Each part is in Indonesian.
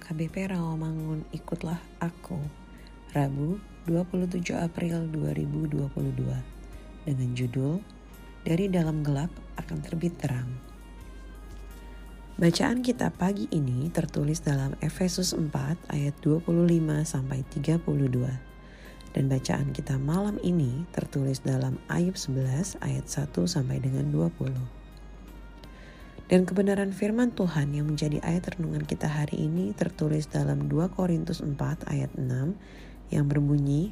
HKBP Rawamangun Ikutlah Aku. Rabu 27 April 2022 dengan judul Dari Dalam Gelap Akan Terbit Terang. Bacaan kita pagi ini tertulis dalam Efesus 4 ayat 25 sampai 32 dan bacaan kita malam ini tertulis dalam Ayub 11 ayat 1 sampai dengan 20. Dan kebenaran firman Tuhan yang menjadi ayat renungan kita hari ini tertulis dalam 2 Korintus 4 ayat 6 yang berbunyi,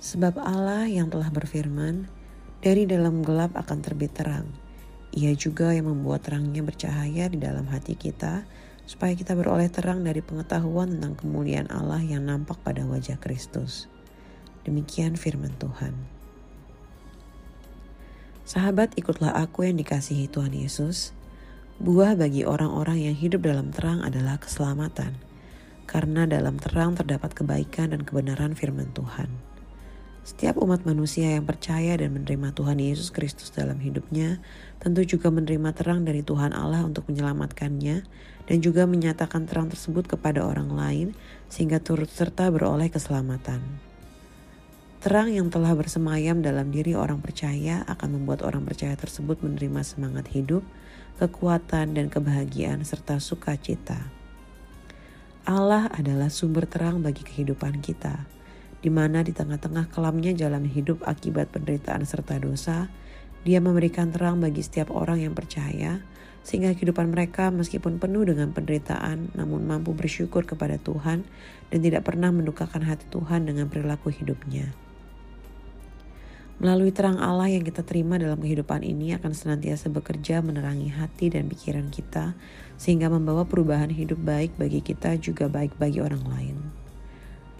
Sebab Allah yang telah berfirman, dari dalam gelap akan terbit terang. Ia juga yang membuat terangnya bercahaya di dalam hati kita, supaya kita beroleh terang dari pengetahuan tentang kemuliaan Allah yang nampak pada wajah Kristus. Demikian firman Tuhan. Sahabat, ikutlah aku yang dikasihi Tuhan Yesus. Buah bagi orang-orang yang hidup dalam terang adalah keselamatan, karena dalam terang terdapat kebaikan dan kebenaran firman Tuhan. Setiap umat manusia yang percaya dan menerima Tuhan Yesus Kristus dalam hidupnya, tentu juga menerima terang dari Tuhan Allah untuk menyelamatkannya dan juga menyatakan terang tersebut kepada orang lain sehingga turut serta beroleh keselamatan. Terang yang telah bersemayam dalam diri orang percaya akan membuat orang percaya tersebut menerima semangat hidup, kekuatan, dan kebahagiaan serta sukacita. Allah adalah sumber terang bagi kehidupan kita, di mana di tengah-tengah kelamnya jalan hidup akibat penderitaan serta dosa, dia memberikan terang bagi setiap orang yang percaya, sehingga kehidupan mereka meskipun penuh dengan penderitaan, namun mampu bersyukur kepada Tuhan dan tidak pernah mendukakan hati Tuhan dengan perilaku hidupnya. Melalui terang Allah yang kita terima dalam kehidupan ini akan senantiasa bekerja menerangi hati dan pikiran kita sehingga membawa perubahan hidup baik bagi kita juga baik bagi orang lain.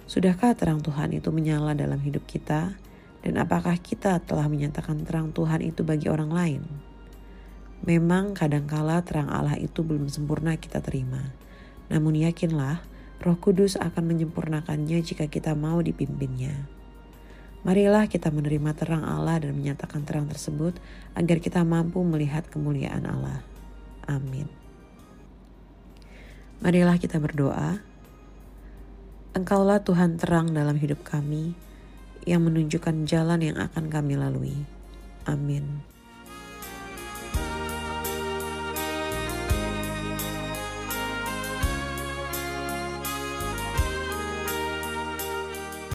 Sudahkah terang Tuhan itu menyala dalam hidup kita? Dan apakah kita telah menyatakan terang Tuhan itu bagi orang lain? Memang kadangkala terang Allah itu belum sempurna kita terima. Namun yakinlah, Roh Kudus akan menyempurnakannya jika kita mau dipimpinnya. Marilah kita menerima terang Allah dan menyatakan terang tersebut agar kita mampu melihat kemuliaan Allah. Amin. Marilah kita berdoa. Engkaulah Tuhan terang dalam hidup kami yang menunjukkan jalan yang akan kami lalui. Amin.